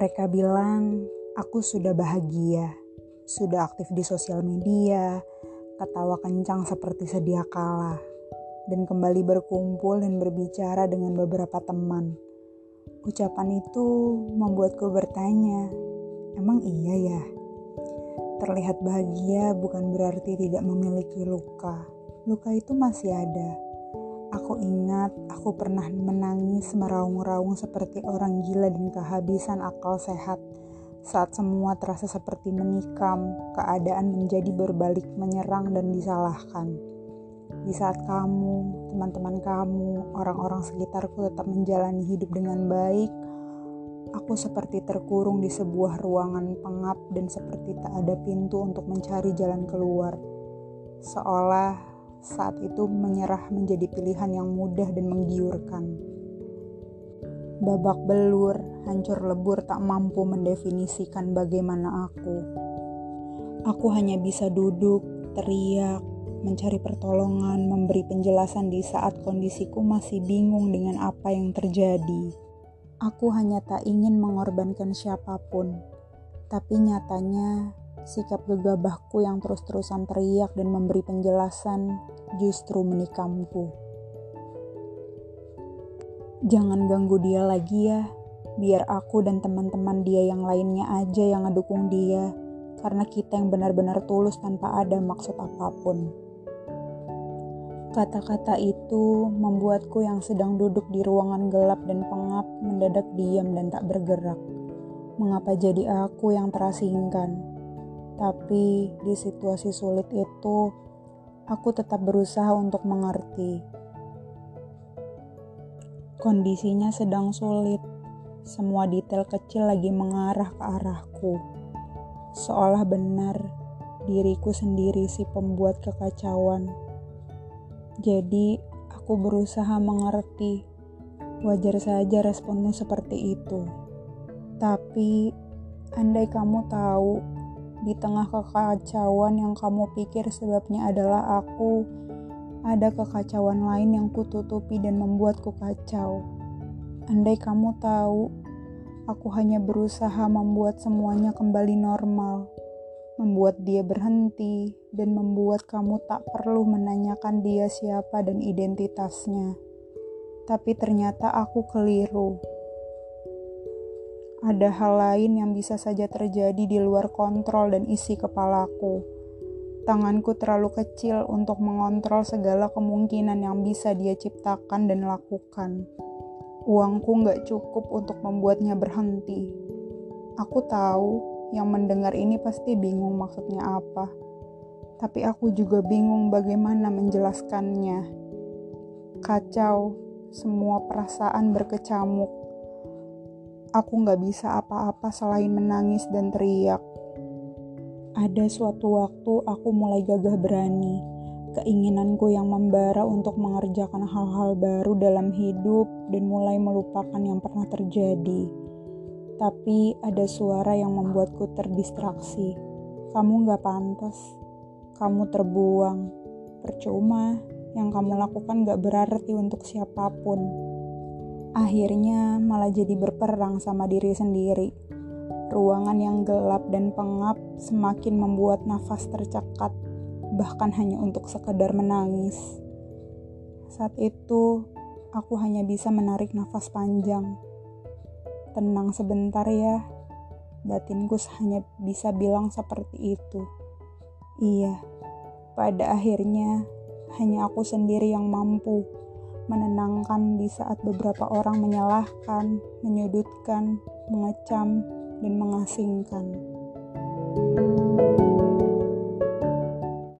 Mereka bilang aku sudah bahagia, sudah aktif di sosial media, ketawa kencang seperti sedia kala, dan kembali berkumpul dan berbicara dengan beberapa teman. Ucapan itu membuatku bertanya, emang iya ya? Terlihat bahagia bukan berarti tidak memiliki luka. Luka itu masih ada. Aku ingat aku pernah menangis meraung-raung seperti orang gila dan kehabisan akal sehat. Saat semua terasa seperti menikam, keadaan menjadi berbalik menyerang dan disalahkan. Di saat kamu, teman-teman kamu, orang-orang sekitarku tetap menjalani hidup dengan baik, Aku seperti terkurung di sebuah ruangan pengap dan seperti tak ada pintu untuk mencari jalan keluar. Seolah saat itu menyerah menjadi pilihan yang mudah dan menggiurkan. Babak belur, hancur lebur tak mampu mendefinisikan bagaimana aku. Aku hanya bisa duduk, teriak, mencari pertolongan, memberi penjelasan di saat kondisiku masih bingung dengan apa yang terjadi. Aku hanya tak ingin mengorbankan siapa pun, tapi nyatanya sikap gegabahku yang terus-terusan teriak dan memberi penjelasan justru menikamku. Jangan ganggu dia lagi ya, biar aku dan teman-teman dia yang lainnya aja yang ngedukung dia, karena kita yang benar-benar tulus tanpa ada maksud apa pun. Kata-kata itu membuatku yang sedang duduk di ruangan gelap dan pengap mendadak diam dan tak bergerak. Mengapa jadi aku yang terasingkan? Tapi di situasi sulit itu, aku tetap berusaha untuk mengerti. Kondisinya sedang sulit. Semua detail kecil lagi mengarah ke arahku. Seolah benar diriku sendiri si pembuat kekacauan jadi, aku berusaha mengerti. Wajar saja responmu seperti itu. Tapi, andai kamu tahu, di tengah kekacauan yang kamu pikir sebabnya adalah aku, ada kekacauan lain yang kututupi dan membuatku kacau. Andai kamu tahu, aku hanya berusaha membuat semuanya kembali normal membuat dia berhenti, dan membuat kamu tak perlu menanyakan dia siapa dan identitasnya. Tapi ternyata aku keliru. Ada hal lain yang bisa saja terjadi di luar kontrol dan isi kepalaku. Tanganku terlalu kecil untuk mengontrol segala kemungkinan yang bisa dia ciptakan dan lakukan. Uangku nggak cukup untuk membuatnya berhenti. Aku tahu yang mendengar ini pasti bingung maksudnya apa. Tapi aku juga bingung bagaimana menjelaskannya. Kacau, semua perasaan berkecamuk. Aku nggak bisa apa-apa selain menangis dan teriak. Ada suatu waktu aku mulai gagah berani. Keinginanku yang membara untuk mengerjakan hal-hal baru dalam hidup dan mulai melupakan yang pernah terjadi tapi ada suara yang membuatku terdistraksi. Kamu gak pantas, kamu terbuang, percuma, yang kamu lakukan gak berarti untuk siapa pun. Akhirnya malah jadi berperang sama diri sendiri. Ruangan yang gelap dan pengap semakin membuat nafas tercekat, bahkan hanya untuk sekedar menangis. Saat itu, aku hanya bisa menarik nafas panjang Tenang sebentar ya. Batinku hanya bisa bilang seperti itu. Iya, pada akhirnya hanya aku sendiri yang mampu menenangkan di saat beberapa orang menyalahkan, menyudutkan, mengecam, dan mengasingkan. thank you